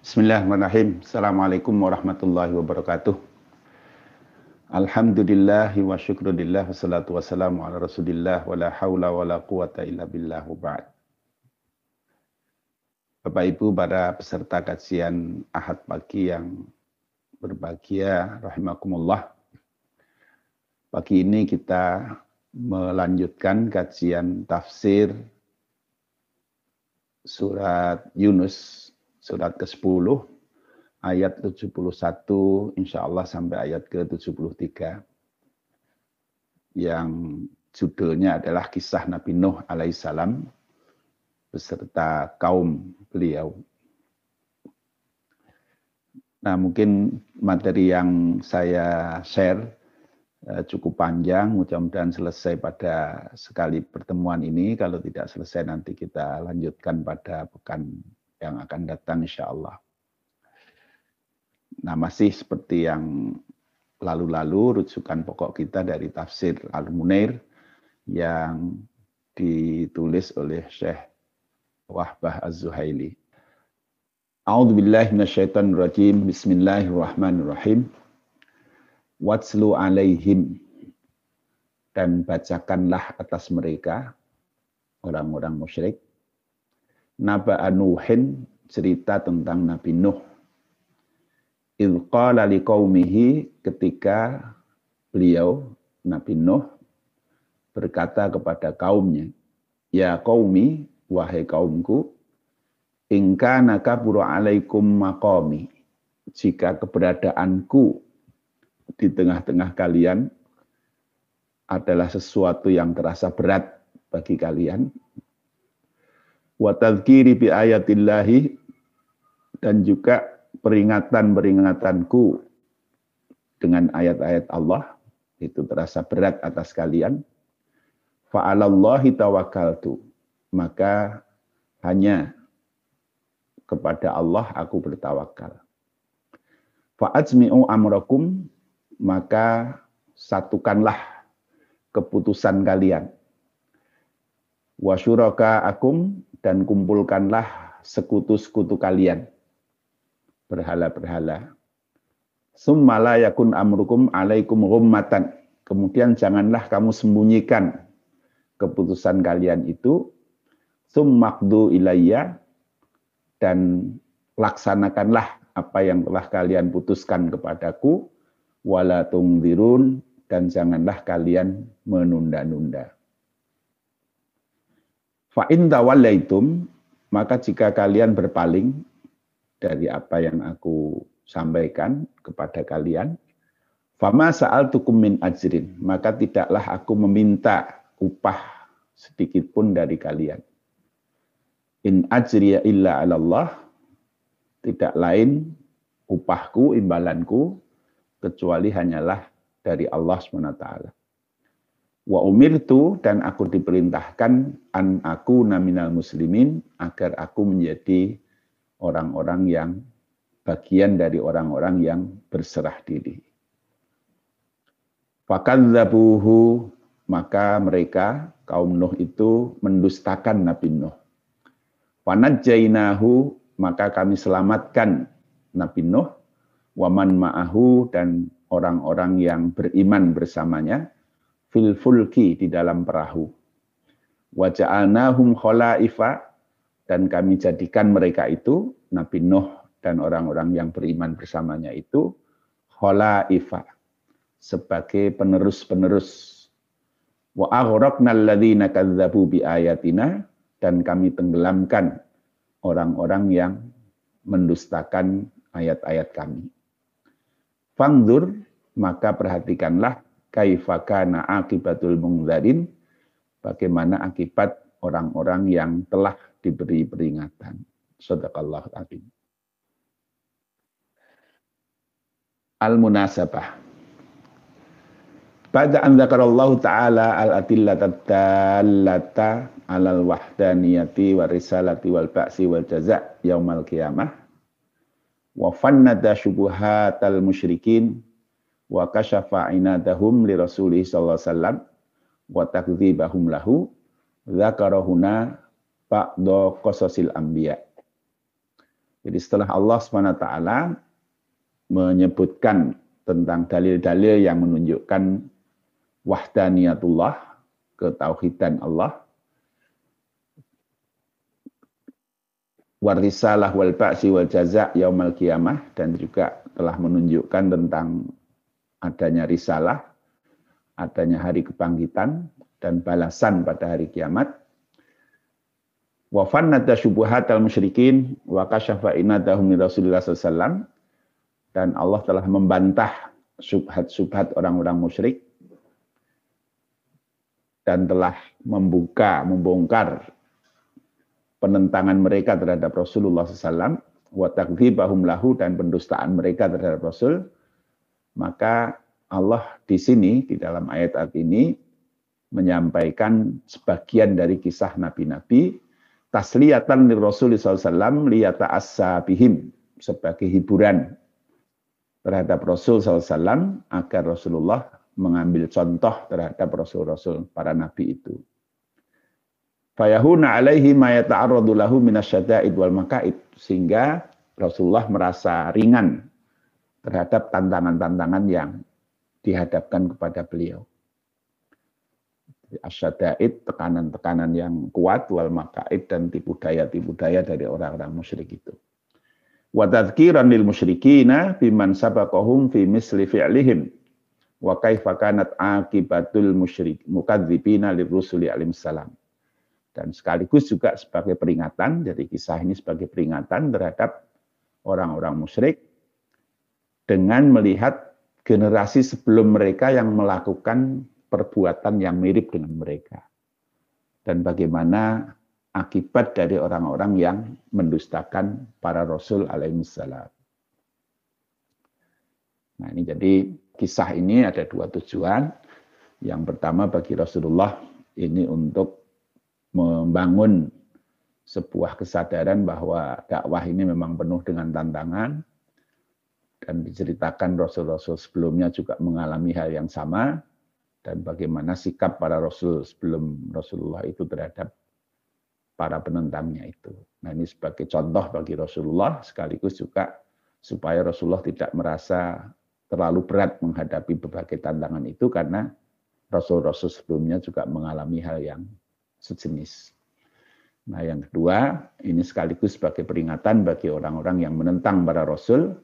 Bismillahirrahmanirrahim. Assalamualaikum warahmatullahi wabarakatuh. Alhamdulillah wa syukrulillah wassalatu wassalamu ala rasulillah wa la hawla wa la quwata illa billah ba'd. Bapak Ibu para peserta kajian Ahad pagi yang berbahagia rahimakumullah. Pagi ini kita melanjutkan kajian tafsir surat Yunus surat ke-10 ayat 71 insya Allah sampai ayat ke-73 yang judulnya adalah kisah Nabi Nuh alaihissalam beserta kaum beliau. Nah mungkin materi yang saya share eh, cukup panjang, mudah-mudahan selesai pada sekali pertemuan ini. Kalau tidak selesai nanti kita lanjutkan pada pekan yang akan datang insya Allah. Nah masih seperti yang lalu-lalu rujukan pokok kita dari tafsir Al-Munair yang ditulis oleh Syekh Wahbah Az-Zuhaili. A'udzu billahi minasyaitonir rajim. Bismillahirrahmanirrahim. Watslu alaihim dan bacakanlah atas mereka orang-orang musyrik Naba Nuhin cerita tentang Nabi Nuh. Ilqala liqaumihi ketika beliau Nabi Nuh berkata kepada kaumnya, Ya qaumi, wahai kaumku, ingka nakaburu alaikum maqami. Jika keberadaanku di tengah-tengah kalian adalah sesuatu yang terasa berat bagi kalian, wa tadhkiri bi ayatillahi dan juga peringatan-peringatanku dengan ayat-ayat Allah. Itu terasa berat atas kalian. Fa'alallahi tawakkaltu. Maka hanya kepada Allah aku bertawakal. Fa'ajmi'u amrakum. Maka satukanlah keputusan kalian. Wa syuraka akum dan kumpulkanlah sekutu-sekutu kalian. Berhala-berhala. Summala yakun amrukum alaikum ghummatan. Kemudian janganlah kamu sembunyikan keputusan kalian itu. Summakdu ilayya. Dan laksanakanlah apa yang telah kalian putuskan kepadaku. Wala tungdirun dan janganlah kalian menunda-nunda. Fa'in tawallaitum, maka jika kalian berpaling dari apa yang aku sampaikan kepada kalian, fama sa'al tukum min ajrin, maka tidaklah aku meminta upah sedikit pun dari kalian. In ajriya illa Allah, tidak lain upahku, imbalanku, kecuali hanyalah dari Allah SWT. Wa umirtu dan aku diperintahkan an aku naminal muslimin agar aku menjadi orang-orang yang bagian dari orang-orang yang berserah diri. Fakadzabuhu maka mereka kaum Nuh itu mendustakan Nabi Nuh. Fanajjainahu maka kami selamatkan Nabi Nuh waman ma'ahu dan orang-orang yang beriman bersamanya fil fulki di dalam perahu. Wa ja'alnahum khalaifa dan kami jadikan mereka itu Nabi Nuh dan orang-orang yang beriman bersamanya itu khalaifa sebagai penerus-penerus. Wa aghraqna alladziina kadzdzabu bi ayatina dan kami tenggelamkan orang-orang yang mendustakan ayat-ayat kami. Fangdur maka perhatikanlah kaifakana akibatul mungdarin, bagaimana akibat orang-orang yang telah diberi peringatan. Sadaqallah azim. Al-munasabah. Pada an dzakarallahu ta'ala al-adillata dallata alal wahdaniyati wa risalati wal ba'si wal jaza' yaumal qiyamah wa fannada syubuhatal musyrikin wa kasyafa inadahum li rasulih sallallahu alaihi wasallam wa takdzibahum lahu dzakarahuna ba'da qasasil anbiya. Jadi setelah Allah SWT menyebutkan tentang dalil-dalil yang menunjukkan wahdaniyatullah, ketauhidan Allah, warisalah wal ba'si wal jaza yaumal qiyamah dan juga telah menunjukkan tentang adanya risalah, adanya hari kebangkitan dan balasan pada hari kiamat. Wa fannata syubuhat al musyrikin wa kasyafa inadahum Rasulullah sallallahu dan Allah telah membantah subhat-subhat orang-orang musyrik. Dan telah membuka, membongkar penentangan mereka terhadap Rasulullah SAW, wa takdzibahum lahu dan pendustaan mereka terhadap Rasul, maka Allah di sini di dalam ayat-ayat ini menyampaikan sebagian dari kisah nabi-nabi tasliyatan li Rasul SAW liyata bihim sebagai hiburan terhadap Rasul SAW agar Rasulullah mengambil contoh terhadap Rasul-Rasul para nabi itu. Fayahuna alaihi ma yata'arradu lahu minasyada'id wal makaid sehingga Rasulullah merasa ringan terhadap tantangan-tantangan yang dihadapkan kepada beliau asyadaid, tekanan-tekanan yang kuat, wal makaid, dan tipu daya-tipu daya dari orang-orang musyrik itu. Wa tadhkiran lil musyrikina biman sabaqahum fi misli fi'lihim wa kaifa kanat akibatul musyrik mukadzibina lirrusuli alim salam. Dan sekaligus juga sebagai peringatan, jadi kisah ini sebagai peringatan terhadap orang-orang musyrik dengan melihat generasi sebelum mereka yang melakukan perbuatan yang mirip dengan mereka. Dan bagaimana akibat dari orang-orang yang mendustakan para rasul alaihissalam. Nah ini jadi kisah ini ada dua tujuan. Yang pertama bagi Rasulullah ini untuk membangun sebuah kesadaran bahwa dakwah ini memang penuh dengan tantangan dan diceritakan rasul-rasul sebelumnya juga mengalami hal yang sama dan bagaimana sikap para rasul sebelum Rasulullah itu terhadap para penentangnya itu. Nah ini sebagai contoh bagi Rasulullah sekaligus juga supaya Rasulullah tidak merasa terlalu berat menghadapi berbagai tantangan itu karena Rasul-Rasul sebelumnya juga mengalami hal yang sejenis. Nah yang kedua, ini sekaligus sebagai peringatan bagi orang-orang yang menentang para Rasul,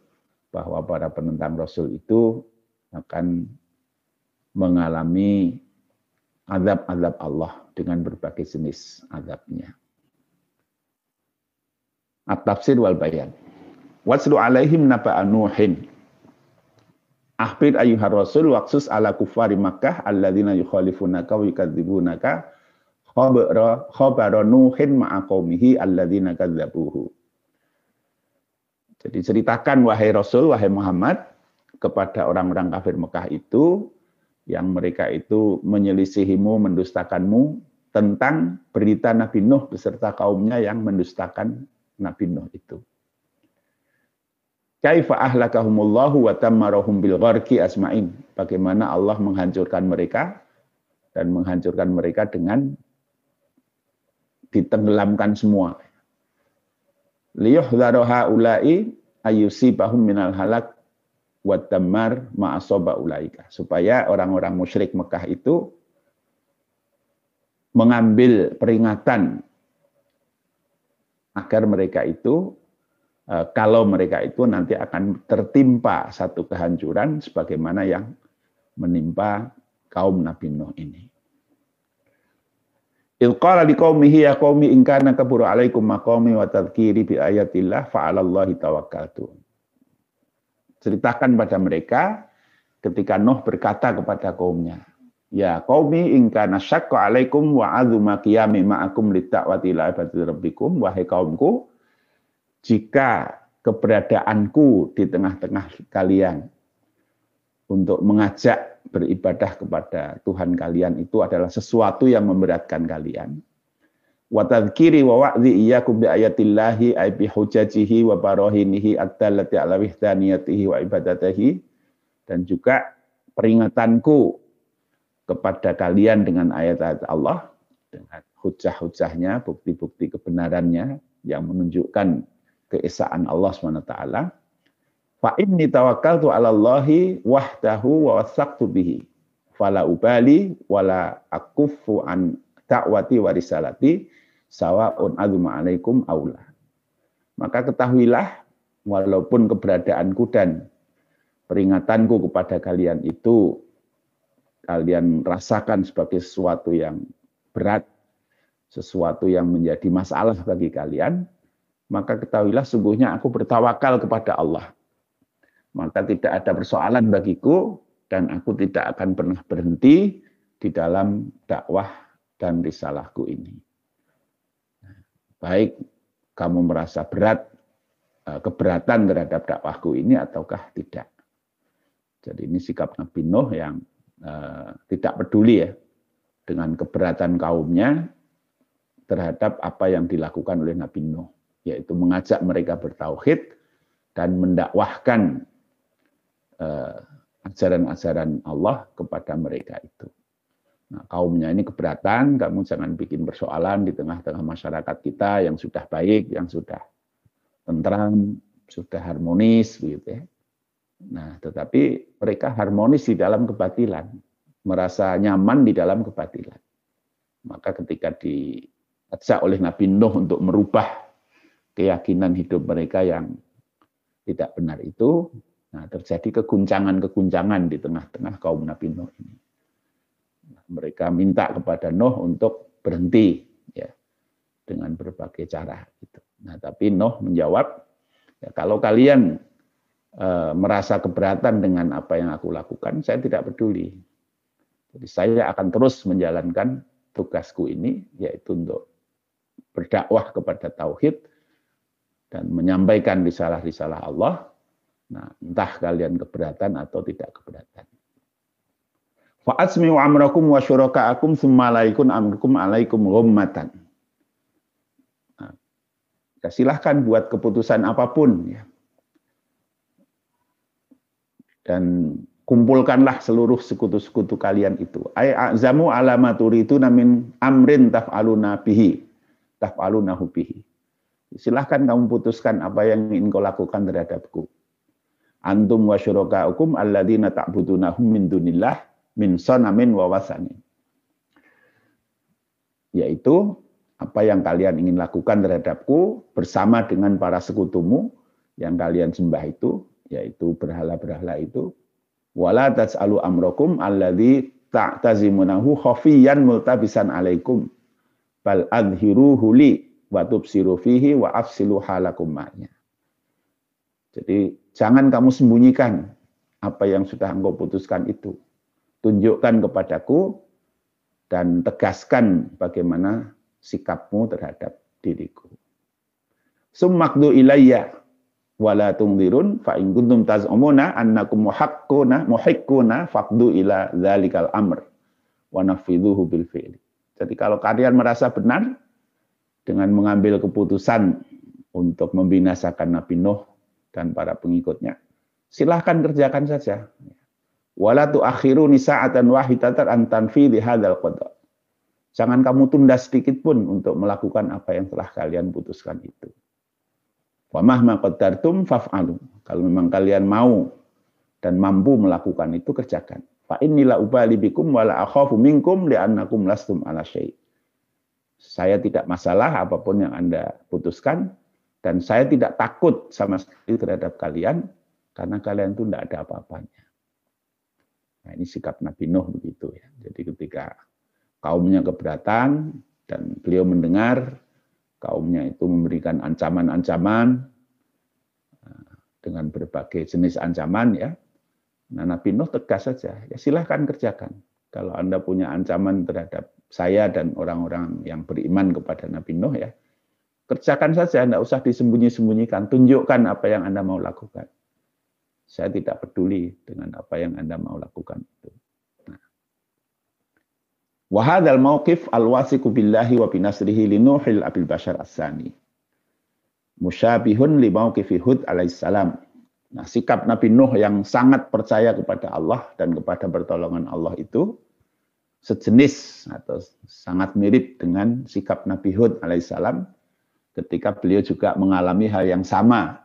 bahwa para penentang Rasul itu akan mengalami azab-azab Allah dengan berbagai jenis azabnya. At-tafsir wal bayan. Waslu alaihim naba'a Nuhin. Ahbir ayyuhar rasul waqsus ala kufari Makkah alladzina yukhalifunaka wa yukadzibunaka khabara Nuhin ma'a qaumihi alladzina kadzabuhu. Jadi ceritakan wahai Rasul, wahai Muhammad kepada orang-orang kafir Mekah itu yang mereka itu menyelisihimu, mendustakanmu tentang berita Nabi Nuh beserta kaumnya yang mendustakan Nabi Nuh itu. Kaifa ahlakahumullahu wa tammarahum bil asma'in. Bagaimana Allah menghancurkan mereka dan menghancurkan mereka dengan ditenggelamkan semua. Liyuhdharu haula'i ayyusibahum minal halak wadamar ma'asoba ulaika. Supaya orang-orang musyrik Mekah itu mengambil peringatan agar mereka itu eh, kalau mereka itu nanti akan tertimpa satu kehancuran sebagaimana yang menimpa kaum Nabi Nuh ini. Ilqala liqaumihi ya qaumi in kana kabura alaikum maqami wa tadhkiri bi ayatillah fa 'alallahi tawakkaltu. Ceritakan pada mereka ketika Nuh berkata kepada kaumnya, Ya qaumi in kana syaqqa alaikum wa azuma qiyami ma'akum litta'wati ila ibadati rabbikum. Wahai kaumku jika keberadaanku di tengah-tengah kalian untuk mengajak beribadah kepada Tuhan kalian itu adalah sesuatu yang memberatkan kalian wa tadhkiri wa bi ayatillahi ay bi hujajihi wa barahinihi ad-dallati ala wa ibadatihi dan juga peringatanku kepada kalian dengan ayat-ayat Allah dengan hujah-hujahnya, bukti-bukti kebenarannya yang menunjukkan keesaan Allah SWT. Fa inni tawakkaltu 'ala Allahi wahdahu wa wasaqtu bihi. Fala ubali wala akufu an ta'wati wa risalati sawa'un azuma alaikum aula. Maka ketahuilah walaupun keberadaanku dan peringatanku kepada kalian itu kalian rasakan sebagai sesuatu yang berat, sesuatu yang menjadi masalah bagi kalian, maka ketahuilah sungguhnya aku bertawakal kepada Allah. Maka tidak ada persoalan bagiku dan aku tidak akan pernah berhenti di dalam dakwah dan risalahku ini. Baik kamu merasa berat, eh, keberatan terhadap dakwahku ini ataukah tidak. Jadi ini sikap Nabi Nuh yang uh, tidak peduli ya dengan keberatan kaumnya terhadap apa yang dilakukan oleh Nabi Nuh, yaitu mengajak mereka bertauhid dan mendakwahkan ajaran-ajaran Allah kepada mereka itu. Nah, kaumnya ini keberatan, kamu jangan bikin persoalan di tengah-tengah masyarakat kita yang sudah baik, yang sudah tentram, sudah harmonis, begitu ya. Nah, tetapi mereka harmonis di dalam kebatilan, merasa nyaman di dalam kebatilan. Maka ketika diajak oleh Nabi Nuh untuk merubah keyakinan hidup mereka yang tidak benar itu, nah terjadi keguncangan-keguncangan di tengah-tengah kaum Nabi Nuh ini. Mereka minta kepada Nuh untuk berhenti ya dengan berbagai cara gitu. Nah, tapi Nuh menjawab, ya kalau kalian Eh, merasa keberatan dengan apa yang aku lakukan, saya tidak peduli. Jadi saya akan terus menjalankan tugasku ini, yaitu untuk berdakwah kepada tauhid dan menyampaikan risalah-risalah Allah. Nah, entah kalian keberatan atau tidak keberatan. Fa'asmi'u amrakum wa syuraka'akum summa laikun amrukum alaikum ghammatan. Nah, ya silahkan buat keputusan apa pun ya dan kumpulkanlah seluruh sekutu-sekutu kalian itu. Ay azamu alamaturi itu namin amrin taf'aluna bihi. Taf'alunahu bihi. Silahkan kamu putuskan apa yang ingin kau lakukan terhadapku. Antum wa syuraka'ukum alladina ta'budunahum min dunillah min sonamin wa wasanin. Yaitu apa yang kalian ingin lakukan terhadapku bersama dengan para sekutumu yang kalian sembah itu yaitu berhala-berhala itu wala tas'alu amrokum alladzi ta'tazimunahu khafiyan multabisan alaikum bal adhiruhu li wa tubsiru fihi wa afsilu halakum ma'nya. Jadi jangan kamu sembunyikan apa yang sudah engkau putuskan itu. Tunjukkan kepadaku dan tegaskan bagaimana sikapmu terhadap diriku. Summakdu ilayya wala tungdirun fa in kuntum taz'umuna annakum muhaqquna muhiqquna faqdu ila dzalikal amr wa nafidhuhu bil fi'li. Jadi kalau kalian merasa benar dengan mengambil keputusan untuk membinasakan Nabi Nuh dan para pengikutnya, silahkan kerjakan saja. Wala tu'akhiru nisa'atan wahidatan an tanfidhi hadzal qada. Jangan kamu tunda sedikit pun untuk melakukan apa yang telah kalian putuskan itu. Wa mahma qaddartum faf'alu. Kalau memang kalian mau dan mampu melakukan itu kerjakan. Fa innila ubali bikum wala akhafu minkum li'annakum lastum ala syai'. Saya tidak masalah apa pun yang Anda putuskan dan saya tidak takut sama sekali terhadap kalian karena kalian itu tidak ada apa-apanya. Nah, ini sikap Nabi Nuh begitu ya. Jadi ketika kaumnya keberatan dan beliau mendengar kaumnya itu memberikan ancaman-ancaman eh, dengan berbagai jenis ancaman ya. Nah, Nabi Nuh tegas saja, ya silahkan kerjakan. Kalau Anda punya ancaman terhadap saya dan orang-orang yang beriman kepada Nabi Nuh ya, kerjakan saja, Anda usah disembunyi-sembunyikan, tunjukkan apa yang Anda mau lakukan. Saya tidak peduli dengan apa yang Anda mau lakukan itu. Wahadal mauqif al-wasiku billahi wa binasrihi li Nuhil abil bashar as-sani. Musyabihun li mauqifi Hud alaihissalam. Nah, sikap Nabi Nuh yang sangat percaya kepada Allah dan kepada pertolongan Allah itu sejenis atau sangat mirip dengan sikap Nabi Hud alaihissalam ketika beliau juga mengalami hal yang sama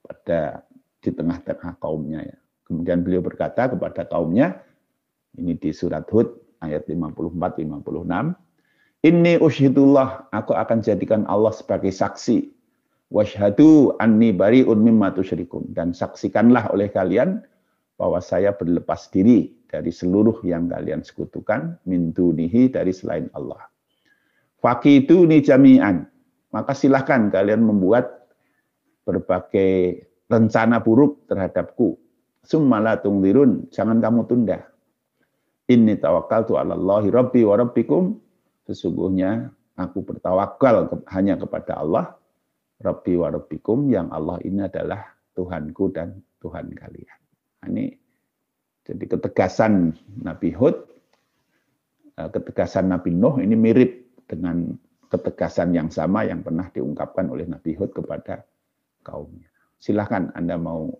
pada di tengah-tengah kaumnya ya. Kemudian beliau berkata kepada kaumnya, ini di surat Hud ayat 54 56, Inni usyhidullah, aku akan jadikan Allah sebagai saksi. Washhadu anni bari'un mimma tusyrikun dan saksikanlah oleh kalian bahwa saya berlepas diri dari seluruh yang kalian sekutukan min dunihi dari selain Allah. Fakiduni jami'an. Maka silahkan kalian membuat berbagai rencana buruk terhadapku. Summala tungdirun, jangan kamu tunda. Inni tawakkaltu ala Allahi rabbi wa rabbikum. Sesungguhnya aku bertawakal hanya kepada Allah, Rabbi wa rabbikum, yang Allah ini adalah Tuhanku dan Tuhan kalian. Nah, ini jadi ketegasan Nabi Hud, eh, ketegasan Nabi Nuh ini mirip dengan ketegasan yang sama yang pernah diungkapkan oleh Nabi Hud kepada kaumnya silahkan Anda mau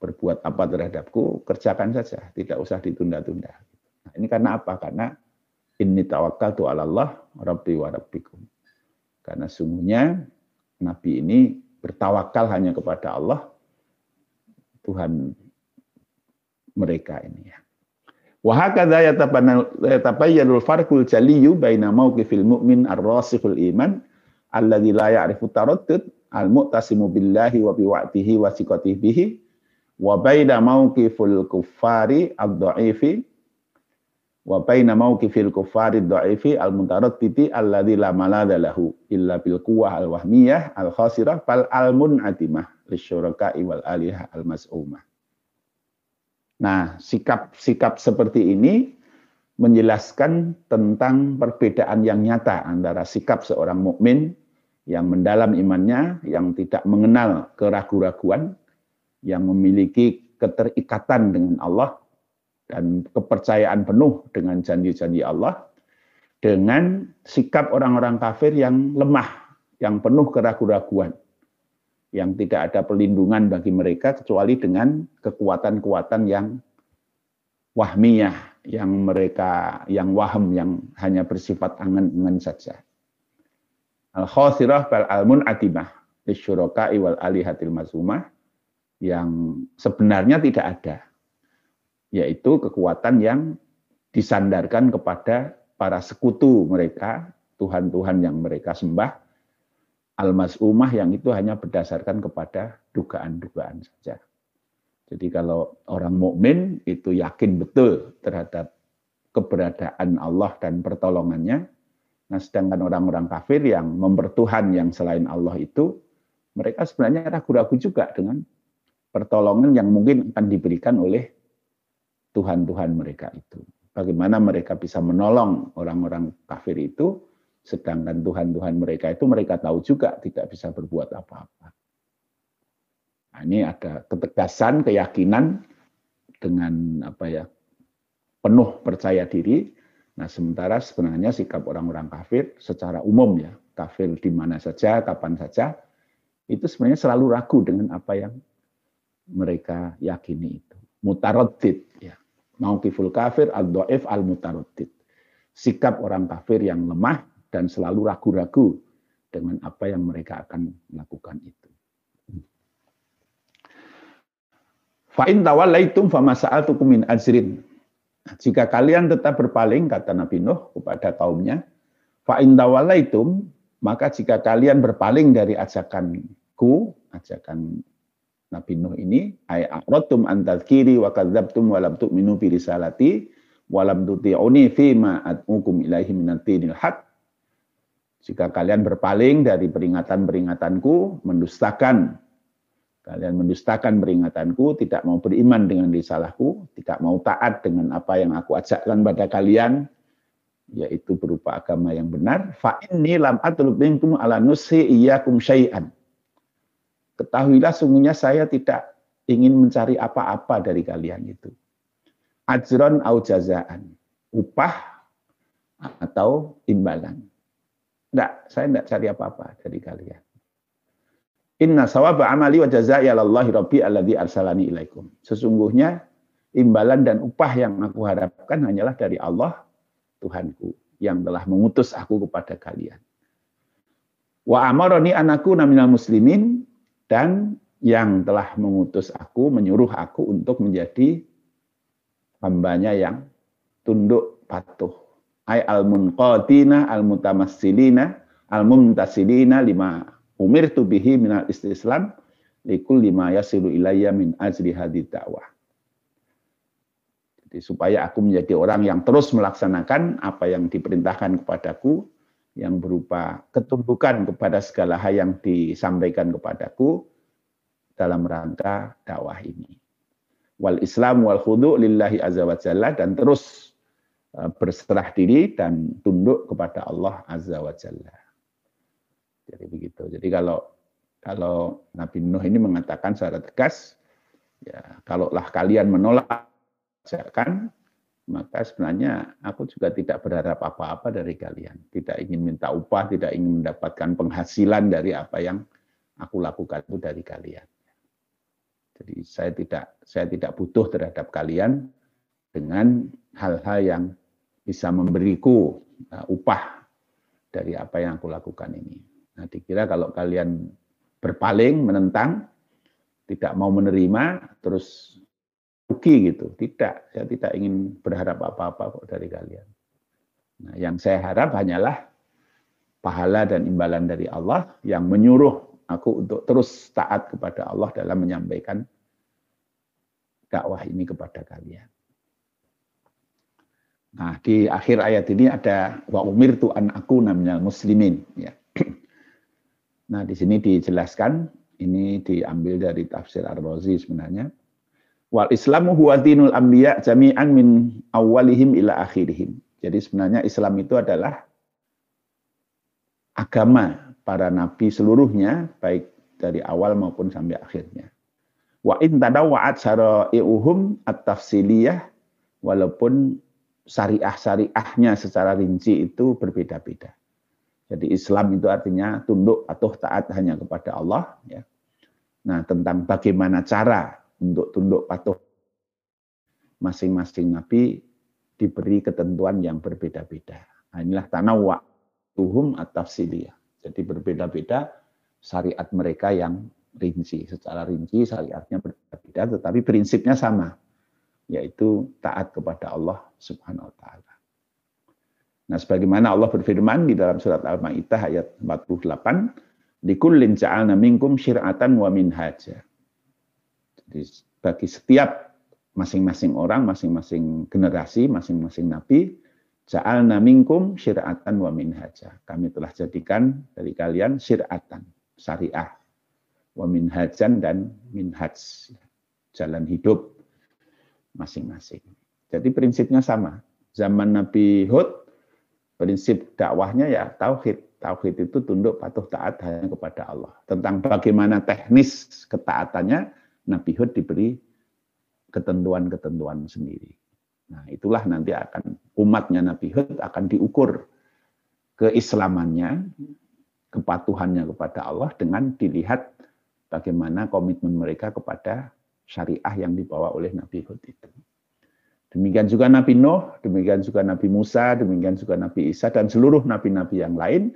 berbuat apa terhadapku, kerjakan saja, tidak usah ditunda-tunda. Nah, ini karena apa? Karena ini tawakal tu Allah, Rabbi wa Rabbikum. Karena sungguhnya Nabi ini bertawakal hanya kepada Allah, Tuhan mereka ini ya. Wahakadha yatabayyanul farqul jaliyu baina mauqifil mu'min ar-rasikhul iman alladzi la ya'rifu taraddud al-mu'tasimu billahi wa biwa'tihi wa siqatihi bihi wa baina mauqifil kuffari ad-dha'ifi wa baina mauqifil kuffari ad-dha'ifi al-mutaraddidi alladzi la malada lahu illa bil quwwah al-wahmiyah al-khasirah fal al-mun'atimah lisyuraka'i wal alihah al-mas'umah. Nah, sikap-sikap seperti ini menjelaskan tentang perbedaan yang nyata antara sikap seorang mukmin yang mendalam imannya, yang tidak mengenal keraguan-raguan, yang memiliki keterikatan dengan Allah dan kepercayaan penuh dengan janji-janji Allah, dengan sikap orang-orang kafir yang lemah, yang penuh keraguan-raguan, yang tidak ada perlindungan bagi mereka kecuali dengan kekuatan-kekuatan yang wahmiyah, yang mereka yang waham, yang hanya bersifat angan-angan saja. Al khosirah bal almun atimah isyuraka iwal alihatil mazumah yang sebenarnya tidak ada yaitu kekuatan yang disandarkan kepada para sekutu mereka Tuhan-Tuhan yang mereka sembah al-mas'umah yang itu hanya berdasarkan kepada dugaan-dugaan saja. Jadi kalau orang mukmin itu yakin betul terhadap keberadaan Allah dan pertolongannya, Nah, sedangkan orang-orang kafir yang mempertuhan yang selain Allah itu, mereka sebenarnya ragu-ragu juga dengan pertolongan yang mungkin akan diberikan oleh Tuhan-Tuhan mereka itu. Bagaimana mereka bisa menolong orang-orang kafir itu, sedangkan Tuhan-Tuhan mereka itu mereka tahu juga tidak bisa berbuat apa-apa. Nah, ini ada ketegasan, keyakinan dengan apa ya penuh percaya diri Nah, sementara sebenarnya sikap orang-orang kafir secara umum ya, kafir di mana saja, kapan saja, itu sebenarnya selalu ragu dengan apa yang mereka yakini itu. Mutarotit ya. Mau kiful kafir al-do'if al-mutarotit. Sikap orang kafir yang lemah dan selalu ragu-ragu dengan apa yang mereka akan melakukan itu. Fa'in tawallaitum famasa'atukum min ajrin jika kalian tetap berpaling, kata Nabi Nuh kepada kaumnya, fa'in tawalaitum, maka jika kalian berpaling dari ajakanku, ajakan Nabi Nuh ini, antadkiri wa kadzabtum wa lam tu'minu bi risalati wa lam tuti'uni ma ad'ukum ilaihi minatinil haq. Jika kalian berpaling dari peringatan-peringatanku, mendustakan Kalian mendustakan peringatanku, tidak mau beriman dengan risalahku, tidak mau taat dengan apa yang aku ajakkan pada kalian, yaitu berupa agama yang benar. Fa inni lam atlub minkum ala nusi syai'an. Ketahuilah sungguhnya saya tidak ingin mencari apa-apa dari kalian itu. Ajron au jazaan. Upah atau imbalan. Tidak, saya tidak cari apa-apa dari kalian. Inna sawaba amali wa jazai alallahi rabbi alladhi arsalani ilaikum. Sesungguhnya imbalan dan upah yang aku harapkan hanyalah dari Allah Tuhanku yang telah mengutus aku kepada kalian. Wa amaroni anakku naminal muslimin dan yang telah mengutus aku, menyuruh aku untuk menjadi hambanya yang tunduk patuh. Ay al-munqatina al-mutamassilina al-mumtasilina lima umirtu bihi minal istislam likul lima yasilu ilayya min ajri hadid dakwah. Jadi supaya aku menjadi orang yang terus melaksanakan apa yang diperintahkan kepadaku, yang berupa ketumbukan kepada segala hal yang disampaikan kepadaku dalam rangka dakwah ini. Wal Islam wal khudu lillahi azza wa jalla dan terus berserah diri dan tunduk kepada Allah azza wa jalla. Jadi begitu. Jadi kalau kalau Nabi Nuh ini mengatakan secara tegas, ya kalaulah kalian menolak ajakan, maka sebenarnya aku juga tidak berharap apa-apa dari kalian. Tidak ingin minta upah, tidak ingin mendapatkan penghasilan dari apa yang aku lakukan itu dari kalian. Jadi saya tidak saya tidak butuh terhadap kalian dengan hal-hal yang bisa memberiku uh, upah dari apa yang aku lakukan ini. Nah, dikira kalau kalian berpaling, menentang, tidak mau menerima, terus rugi gitu. Tidak, saya tidak ingin berharap apa-apa kok dari kalian. Nah, yang saya harap hanyalah pahala dan imbalan dari Allah yang menyuruh aku untuk terus taat kepada Allah dalam menyampaikan dakwah ini kepada kalian. Nah, di akhir ayat ini ada wa umirtu an aku namanya muslimin ya. Nah, di sini dijelaskan, ini diambil dari tafsir Ar-Razi sebenarnya. Wal Islamu huwa dinul anbiya jami'an min awalihim ila akhirihim. Jadi sebenarnya Islam itu adalah agama para nabi seluruhnya, baik dari awal maupun sampai akhirnya. Wa in tadawwa'at syara'i'uhum at-tafsiliyah, walaupun syariah-syariahnya secara rinci itu berbeda-beda. Jadi Islam itu artinya tunduk atau taat hanya kepada Allah. Ya. Nah tentang bagaimana cara untuk tunduk patuh masing-masing nabi diberi ketentuan yang berbeda-beda. Nah, inilah tanawwa tuhum atau siliyah. Jadi berbeda-beda syariat mereka yang rinci. Secara rinci syariatnya berbeda-beda tetapi prinsipnya sama yaitu taat kepada Allah Subhanahu wa taala. Nah, sebagaimana Allah berfirman di dalam surat Al-Maidah ayat 48, "Likullin ja'alna minkum syir'atan wa minhaja." Jadi bagi setiap masing-masing orang, masing-masing generasi, masing-masing nabi, ja'alna minkum syir'atan wa minhaja. Kami telah jadikan dari kalian syir'atan, syariah, wa minhajan dan minhaj, jalan hidup masing-masing. Jadi prinsipnya sama. Zaman Nabi Hud prinsip dakwahnya ya tauhid. Tauhid itu tunduk patuh taat hanya kepada Allah. Tentang bagaimana teknis ketaatannya, Nabi Hud diberi ketentuan-ketentuan sendiri. Nah, itulah nanti akan umatnya Nabi Hud akan diukur keislamannya, kepatuhannya kepada Allah dengan dilihat bagaimana komitmen mereka kepada syariah yang dibawa oleh Nabi Hud itu. Demikian juga Nabi Nuh, demikian juga Nabi Musa, demikian juga Nabi Isa dan seluruh nabi-nabi yang lain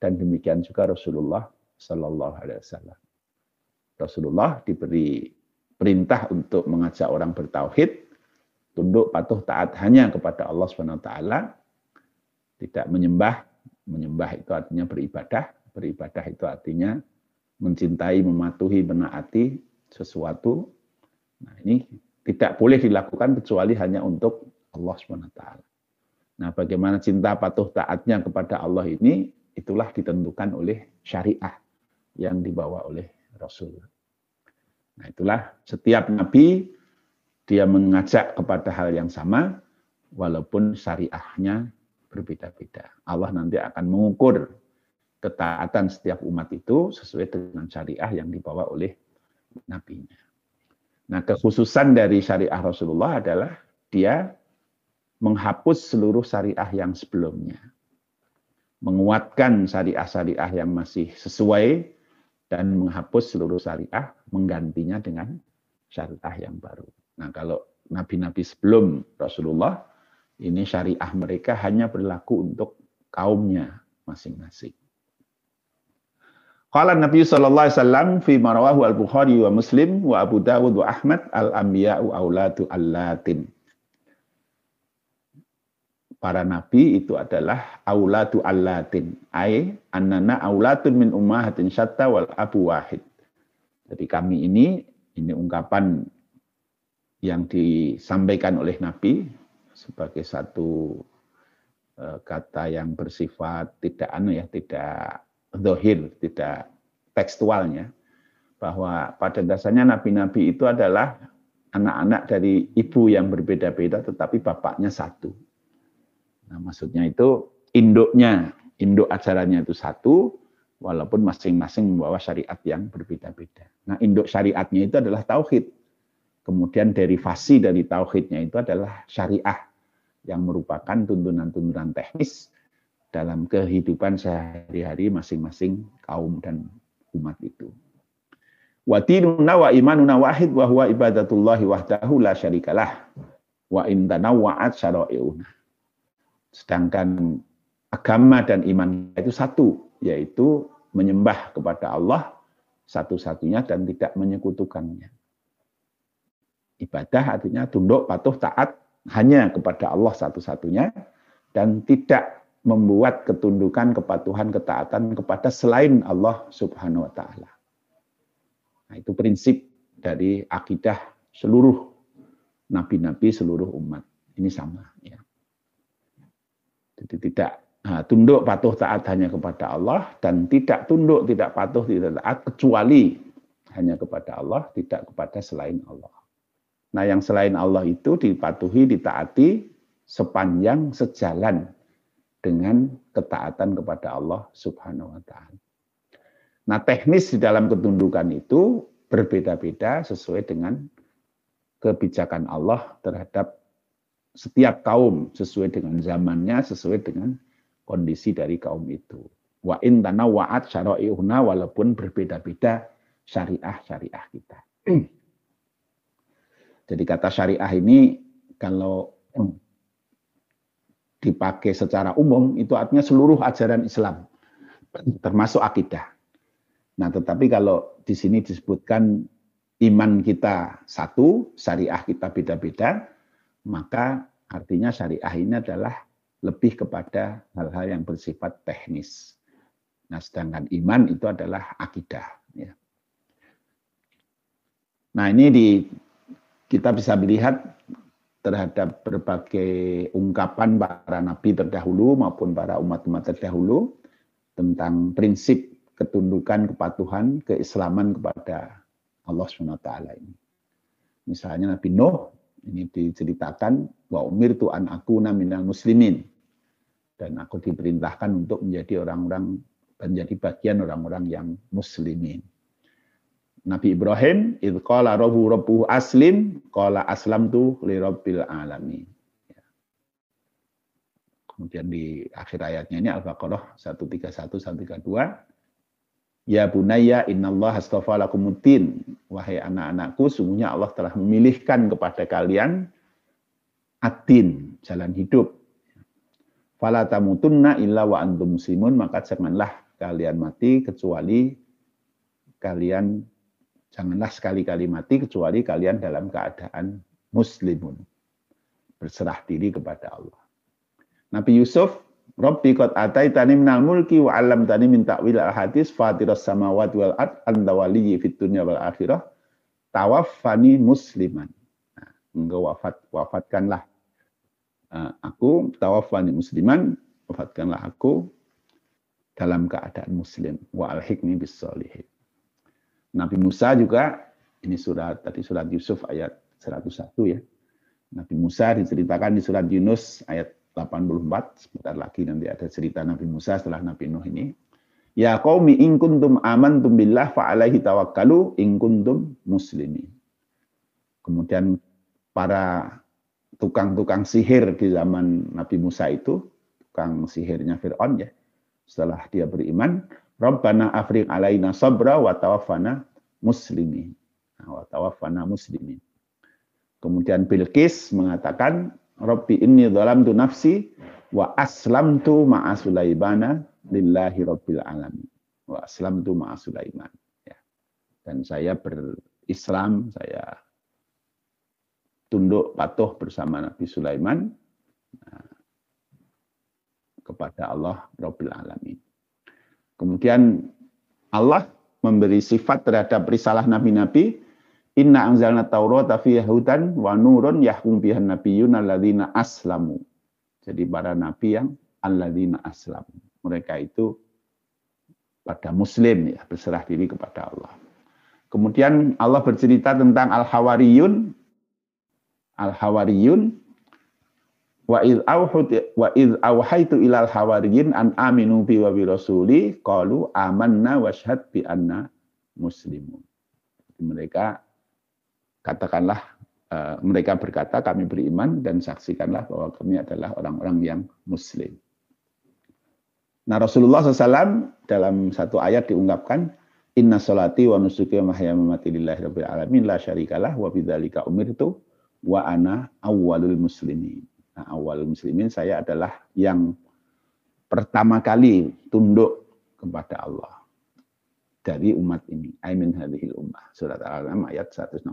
dan demikian juga Rasulullah Sallallahu Alaihi Wasallam. Rasulullah diberi perintah untuk mengajak orang bertauhid, tunduk patuh taat hanya kepada Allah Subhanahu Wa Taala, tidak menyembah. Menyembah itu artinya beribadah, beribadah itu artinya mencintai, mematuhi, menaati sesuatu. Nah ini tidak boleh dilakukan kecuali hanya untuk Allah SWT. Nah, bagaimana cinta patuh taatnya kepada Allah ini, itulah ditentukan oleh syariah yang dibawa oleh Rasul. Nah, itulah setiap nabi dia mengajak kepada hal yang sama, walaupun syariahnya berbeda-beda. Allah nanti akan mengukur ketaatan setiap umat itu sesuai dengan syariah yang dibawa oleh nabinya. Nah, kekhususan dari syariah Rasulullah adalah dia menghapus seluruh syariah yang sebelumnya. Menguatkan syariah-syariah yang masih sesuai dan menghapus seluruh syariah, menggantinya dengan syariah yang baru. Nah, kalau nabi-nabi sebelum Rasulullah, ini syariah mereka hanya berlaku untuk kaumnya masing-masing. Qala Nabi sallallahu alaihi wasallam fi marawahu al-Bukhari wa Muslim wa Abu Dawud wa Ahmad al-anbiya'u aulatu allatin. Para nabi itu adalah aulatu allatin. Ai annana aulatun min ummahatin syatta wal abu wahid. Jadi kami ini ini ungkapan yang disampaikan oleh Nabi sebagai satu eh, kata yang bersifat tidak anu ya, tidak dohir, tidak tekstualnya, bahwa pada dasarnya nabi-nabi itu adalah anak-anak dari ibu yang berbeda-beda, tetapi bapaknya satu. Nah, maksudnya itu induknya, induk ajarannya itu satu, walaupun masing-masing membawa syariat yang berbeda-beda. Nah, induk syariatnya itu adalah tauhid. Kemudian derivasi dari tauhidnya itu adalah syariah yang merupakan tuntunan-tuntunan teknis dalam kehidupan sehari-hari masing-masing kaum dan umat itu. Wa dinuna wa imanuna wahid wa huwa ibadatullahi wahdahu la syarikalah. Wa in tanawwa'at syara'i'una. Sedangkan agama dan iman itu satu, yaitu menyembah kepada Allah satu-satunya dan tidak menyekutukannya. Ibadah artinya tunduk, patuh, taat hanya kepada Allah satu-satunya dan tidak membuat ketundukan, kepatuhan, ketaatan kepada selain Allah Subhanahu wa taala. Nah, itu prinsip dari akidah seluruh nabi-nabi seluruh umat. Ini sama ya. Jadi tidak nah, tunduk patuh taat hanya kepada Allah dan tidak tunduk tidak patuh tidak taat kecuali hanya kepada Allah, tidak kepada selain Allah. Nah, yang selain Allah itu dipatuhi, ditaati sepanjang sejalan dengan ketaatan kepada Allah Subhanahu wa taala. Nah, teknis di dalam ketundukan itu berbeda-beda sesuai dengan kebijakan Allah terhadap setiap kaum sesuai dengan zamannya, sesuai dengan kondisi dari kaum itu. Wa in tanawwa'at syara'i'una walaupun berbeda-beda syariah-syariah kita. Jadi kata syariah ini kalau dipakai secara umum itu artinya seluruh ajaran Islam termasuk akidah. Nah, tetapi kalau di sini disebutkan iman kita satu, syariah kita beda-beda, maka artinya syariah ini adalah lebih kepada hal-hal yang bersifat teknis. Nah, sedangkan iman itu adalah akidah. Ya. Nah, ini di kita bisa melihat terhadap berbagai ungkapan para nabi terdahulu maupun para umat-umat terdahulu tentang prinsip ketundukan, kepatuhan, keislaman kepada Allah SWT ini. Misalnya Nabi Nuh ini diceritakan wa umir tu'an aku minal muslimin dan aku diperintahkan untuk menjadi orang-orang menjadi bagian orang-orang yang muslimin. Nabi Ibrahim itu qala rabbu rabbuhu aslim qala aslamtu li rabbil alamin. Ya. Kemudian di akhir ayatnya ini Al-Baqarah 131 132 Ya bunayya innallaha astafa lakumuddin wahai anak-anakku sungguhnya Allah telah memilihkan kepada kalian adin jalan hidup. Fala tamutunna illa wa antum muslimun maka janganlah kalian mati kecuali kalian Janganlah sekali-kali mati kecuali kalian dalam keadaan muslimun. Berserah diri kepada Allah. Nabi Yusuf, Rabbi qad ataitani minal mulki wa 'allamtani min ta'wil al-hadis fatiras samawati wal ard anta waliyyi fid dunya wal akhirah tawaffani musliman. Nah, engkau wafat wafatkanlah uh, aku tawaffani musliman wafatkanlah aku dalam keadaan muslim wa alhiqni bis. Nabi Musa juga ini surat tadi surat Yusuf ayat 101 ya. Nabi Musa diceritakan di surat Yunus ayat 84 sebentar lagi nanti ada cerita Nabi Musa setelah Nabi Nuh ini. Ya qaumi in kuntum amantum billah fa alaihi tawakkalu in kuntum muslimin. Kemudian para tukang-tukang sihir di zaman Nabi Musa itu, tukang sihirnya Fir'aun ya. Setelah dia beriman, Rabbana afriq alaina sabra wa tawaffana muslimin. Nah, wa tawaffana muslimin. Kemudian Bilqis mengatakan, Rabbi inni dhalamtu nafsi wa aslamtu ma'a Sulaimana lillahi rabbil alamin. wa aslam tu ma'a Sulaiman. Ya. Dan saya berislam, saya tunduk patuh bersama Nabi Sulaiman nah, kepada Allah Rabbil Alamin. Kemudian Allah memberi sifat terhadap risalah nabi-nabi Inna anzalna Taurata fiha hudan wa nurun yahkum bihan nabiyyun alladzina aslamu. Jadi para nabi yang alladzina aslamu. Mereka itu pada muslim ya, berserah diri kepada Allah. Kemudian Allah bercerita tentang al-hawariyun al-hawariyun wa id auhut wa id auhaitu ilal hawariyin an aminu bi wa bi rasuli qalu amanna washhad bi anna muslimun. Mereka katakanlah uh, mereka berkata kami beriman dan saksikanlah bahwa kami adalah orang-orang yang muslim. Nah Rasulullah SAW dalam satu ayat diungkapkan Inna salati wa nusuki wa mahya mamati lillahi rabbil alamin la syarikalah wa bidzalika umirtu wa ana awwalul muslimin. Nah, awalul muslimin saya adalah yang pertama kali tunduk kepada Allah dari umat ini. Aimin hadhil ummah. Surat Al-An'am ayat 163.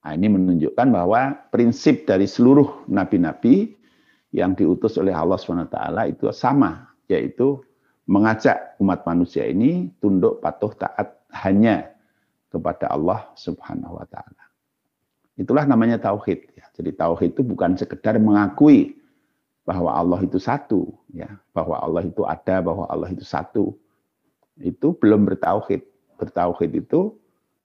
Nah, ini menunjukkan bahwa prinsip dari seluruh nabi-nabi yang diutus oleh Allah SWT itu sama, yaitu mengajak umat manusia ini tunduk patuh taat hanya kepada Allah Subhanahu wa taala. Itulah namanya tauhid ya. Jadi tauhid itu bukan sekedar mengakui bahwa Allah itu satu ya, bahwa Allah itu ada, bahwa Allah itu satu itu belum bertauhid. Bertauhid itu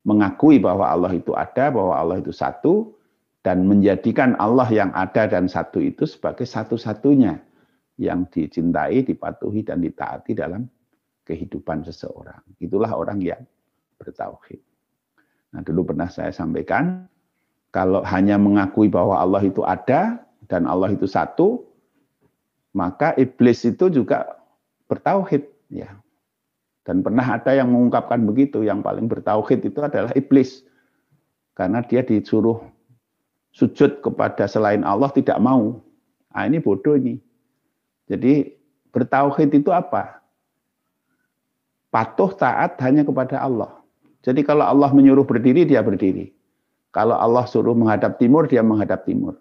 mengakui bahwa Allah itu ada, bahwa Allah itu satu, dan menjadikan Allah yang ada dan satu itu sebagai satu-satunya yang dicintai, dipatuhi, dan ditaati dalam kehidupan seseorang. Itulah orang yang bertauhid. Nah, dulu pernah saya sampaikan, kalau hanya mengakui bahwa Allah itu ada dan Allah itu satu, maka iblis itu juga bertauhid. Ya, dan pernah ada yang mengungkapkan begitu, yang paling bertauhid itu adalah iblis. Karena dia disuruh sujud kepada selain Allah tidak mau. Nah, ini bodoh ini. Jadi bertauhid itu apa? Patuh taat hanya kepada Allah. Jadi kalau Allah menyuruh berdiri, dia berdiri. Kalau Allah suruh menghadap timur, dia menghadap timur.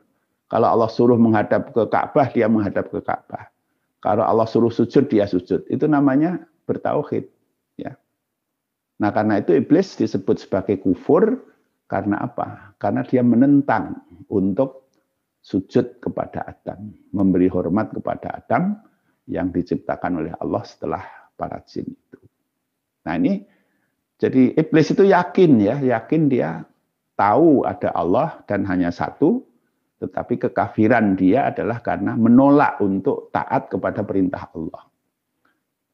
Kalau Allah suruh menghadap ke Ka'bah, dia menghadap ke Ka'bah. Kalau Allah suruh sujud, dia sujud. Itu namanya bertauhid. Ya. Nah karena itu iblis disebut sebagai kufur karena apa? Karena dia menentang untuk sujud kepada Adam, memberi hormat kepada Adam yang diciptakan oleh Allah setelah para jin itu. Nah ini jadi iblis itu yakin ya, yakin dia tahu ada Allah dan hanya satu, tetapi kekafiran dia adalah karena menolak untuk taat kepada perintah Allah.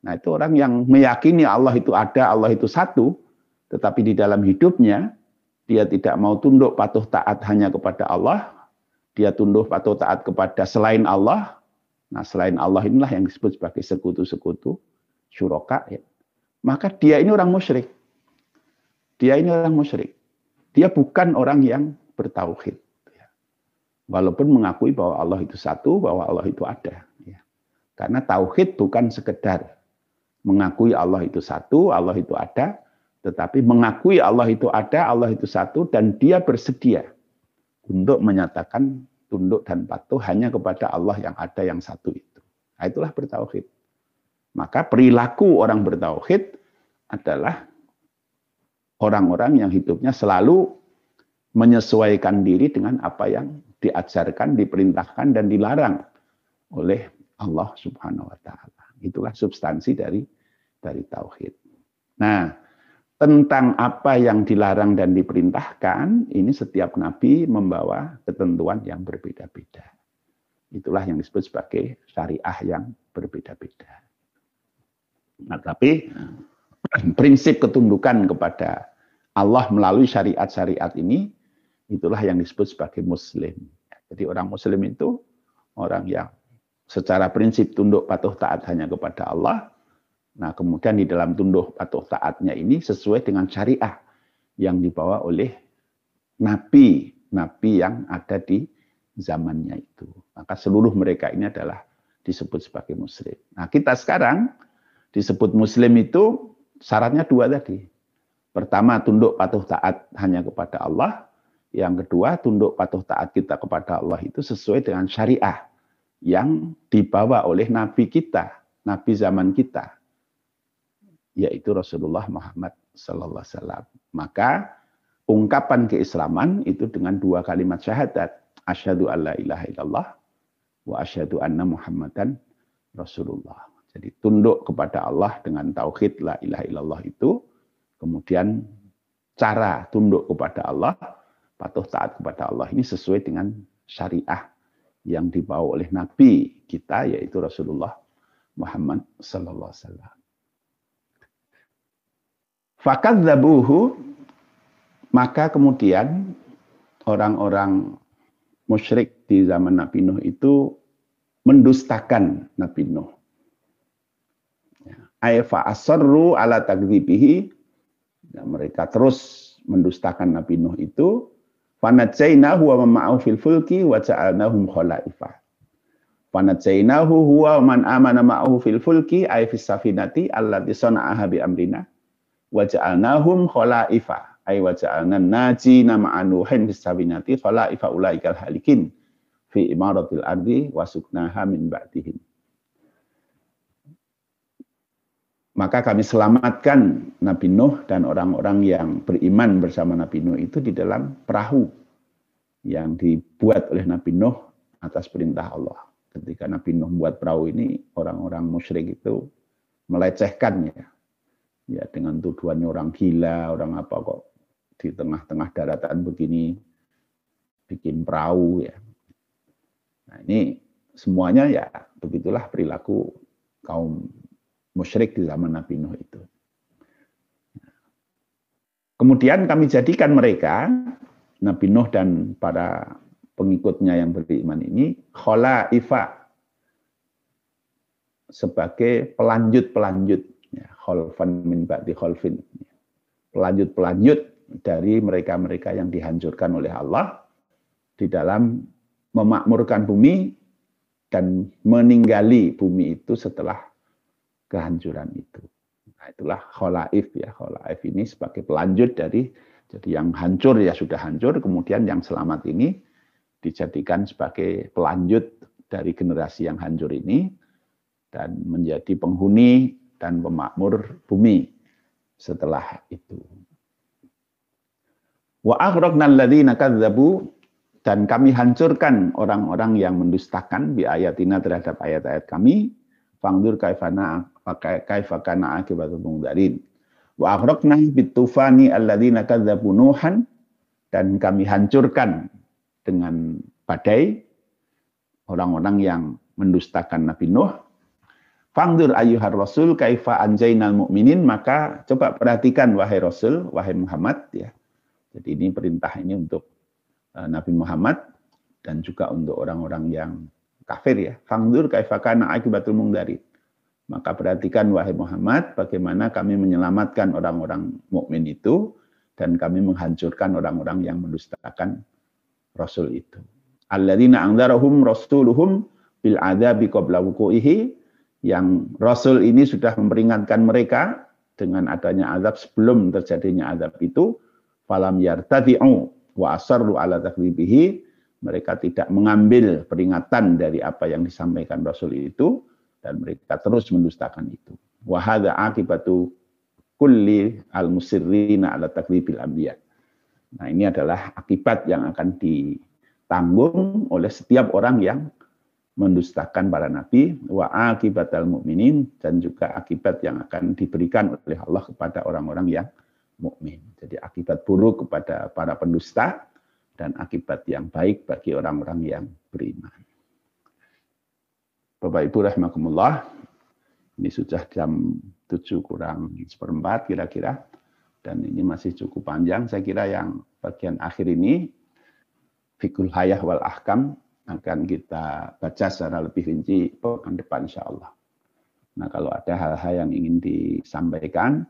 Nah itu orang yang meyakini Allah itu ada, Allah itu satu, tetapi di dalam hidupnya dia tidak mau tunduk patuh taat hanya kepada Allah, dia tunduk patuh taat kepada selain Allah. Nah selain Allah inilah yang disebut sebagai sekutu-sekutu syuroka. Ya. Maka dia ini orang musyrik. Dia ini orang musyrik. Dia bukan orang yang bertauhid. Ya. Walaupun mengakui bahwa Allah itu satu, bahwa Allah itu ada. Ya. Karena tauhid bukan sekedar mengakui Allah itu satu, Allah itu ada, tetapi mengakui Allah itu ada, Allah itu satu, dan dia bersedia untuk menyatakan tunduk dan patuh hanya kepada Allah yang ada yang satu itu. Nah, itulah bertauhid. Maka perilaku orang bertauhid adalah orang-orang yang hidupnya selalu menyesuaikan diri dengan apa yang diajarkan, diperintahkan, dan dilarang oleh Allah Subhanahu wa Ta'ala. Itulah substansi dari dari tauhid. Nah, tentang apa yang dilarang dan diperintahkan, ini setiap nabi membawa ketentuan yang berbeda-beda. Itulah yang disebut sebagai syariah yang berbeda-beda. Nah, tapi prinsip ketundukan kepada Allah melalui syariat-syariat ini, itulah yang disebut sebagai muslim. Jadi orang muslim itu orang yang secara prinsip tunduk patuh taat hanya kepada Allah. Nah, kemudian di dalam tunduk patuh taatnya ini sesuai dengan syariah yang dibawa oleh nabi, nabi yang ada di zamannya itu. Maka seluruh mereka ini adalah disebut sebagai muslim. Nah, kita sekarang disebut muslim itu syaratnya dua tadi. Pertama, tunduk patuh taat hanya kepada Allah. Yang kedua, tunduk patuh taat kita kepada Allah itu sesuai dengan syariah yang dibawa oleh Nabi kita, Nabi zaman kita, yaitu Rasulullah Muhammad Sallallahu Alaihi Wasallam. Maka ungkapan keislaman itu dengan dua kalimat syahadat, asyhadu alla ilaha illallah wa asyhadu anna Muhammadan Rasulullah. Jadi tunduk kepada Allah dengan tauhid la ilaha illallah itu Kemudian cara tunduk kepada Allah, patuh taat kepada Allah ini sesuai dengan syariah yang dibawa oleh Nabi kita yaitu Rasulullah Muhammad sallallahu alaihi wasallam. Maka kemudian orang-orang musyrik di zaman Nabi Nuh itu mendustakan Nabi Nuh. Ya. Aifa asarru ala takdzibihi Ya, mereka terus mendustakan Nabi Nuh itu. Fanatzainahu wa ma'au fil fulki wa ja'alnahum khalaifa. Fanatzainahu huwa man amana ma'ahu fil fulki ay fis safinati allati sana'aha bi amrina wa ja'alnahum khalaifa ay wa ja'alna najina ma'anuhin fis safinati khalaifa ulaikal halikin fi imaratil ardi wa suknaha min ba'dihim. Maka kami selamatkan Nabi Nuh dan orang-orang yang beriman bersama Nabi Nuh itu di dalam perahu yang dibuat oleh Nabi Nuh atas perintah Allah. Ketika Nabi Nuh membuat perahu ini, orang-orang musyrik itu melecehkannya. Ya, dengan tuduhannya orang gila, orang apa kok di tengah-tengah daratan begini bikin perahu ya. Nah, ini semuanya ya begitulah perilaku kaum musyrik di zaman Nabi Nuh itu. Kemudian kami jadikan mereka, Nabi Nuh dan para pengikutnya yang beriman ini, ifa sebagai pelanjut-pelanjut. Ya, kholfan min ba'di kholfin. Pelanjut-pelanjut dari mereka-mereka yang dihancurkan oleh Allah di dalam memakmurkan bumi dan meninggali bumi itu setelah kehancuran itu. Nah, itulah kholaif ya. Kholaif ini sebagai pelanjut dari jadi yang hancur ya sudah hancur, kemudian yang selamat ini dijadikan sebagai pelanjut dari generasi yang hancur ini dan menjadi penghuni dan pemakmur bumi setelah itu. Wa aghraqna alladziina kadzdzabu dan kami hancurkan orang-orang yang mendustakan bi ayatina terhadap ayat-ayat kami. Fangdur kaifana kaifa kana akibatul mungdarin. Wa aghraqna bitufani alladzina kadzabu Nuhan dan kami hancurkan dengan badai orang-orang yang mendustakan Nabi Nuh. Fangdur ayyuhar rasul kaifa anjainal mu'minin maka coba perhatikan wahai Rasul, wahai Muhammad ya. Jadi ini perintah ini untuk eh, Nabi Muhammad dan juga untuk orang-orang yang kafir ya. Fangdur kaifa kana akibatul mungdarin. Maka perhatikan wahai Muhammad bagaimana kami menyelamatkan orang-orang mukmin itu dan kami menghancurkan orang-orang yang mendustakan rasul itu. Alladzina angdarahum rasuluhum bil adzabi qabla wuqu'ihi yang rasul ini sudah memperingatkan mereka dengan adanya azab sebelum terjadinya azab itu falam yartadi'u wa asarru ala takdzibihi mereka tidak mengambil peringatan dari apa yang disampaikan rasul itu dan mereka terus mendustakan itu. Wahada akibatu kulli al-musirrina ala takribil anbiya. Nah, ini adalah akibat yang akan ditanggung oleh setiap orang yang mendustakan para nabi wa akibat al mukminin dan juga akibat yang akan diberikan oleh Allah kepada orang-orang yang mukmin. Jadi akibat buruk kepada para pendusta dan akibat yang baik bagi orang-orang yang beriman. Bapak Ibu rahimakumullah, ini sudah jam 7 kurang seperempat kira-kira, dan ini masih cukup panjang. Saya kira yang bagian akhir ini, Fikul Hayah wal Ahkam, akan kita baca secara lebih rinci pekan depan insya Allah. Nah kalau ada hal-hal yang ingin disampaikan,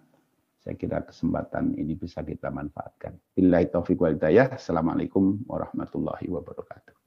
saya kira kesempatan ini bisa kita manfaatkan. Billahi taufiq wal. Assalamualaikum warahmatullahi wabarakatuh.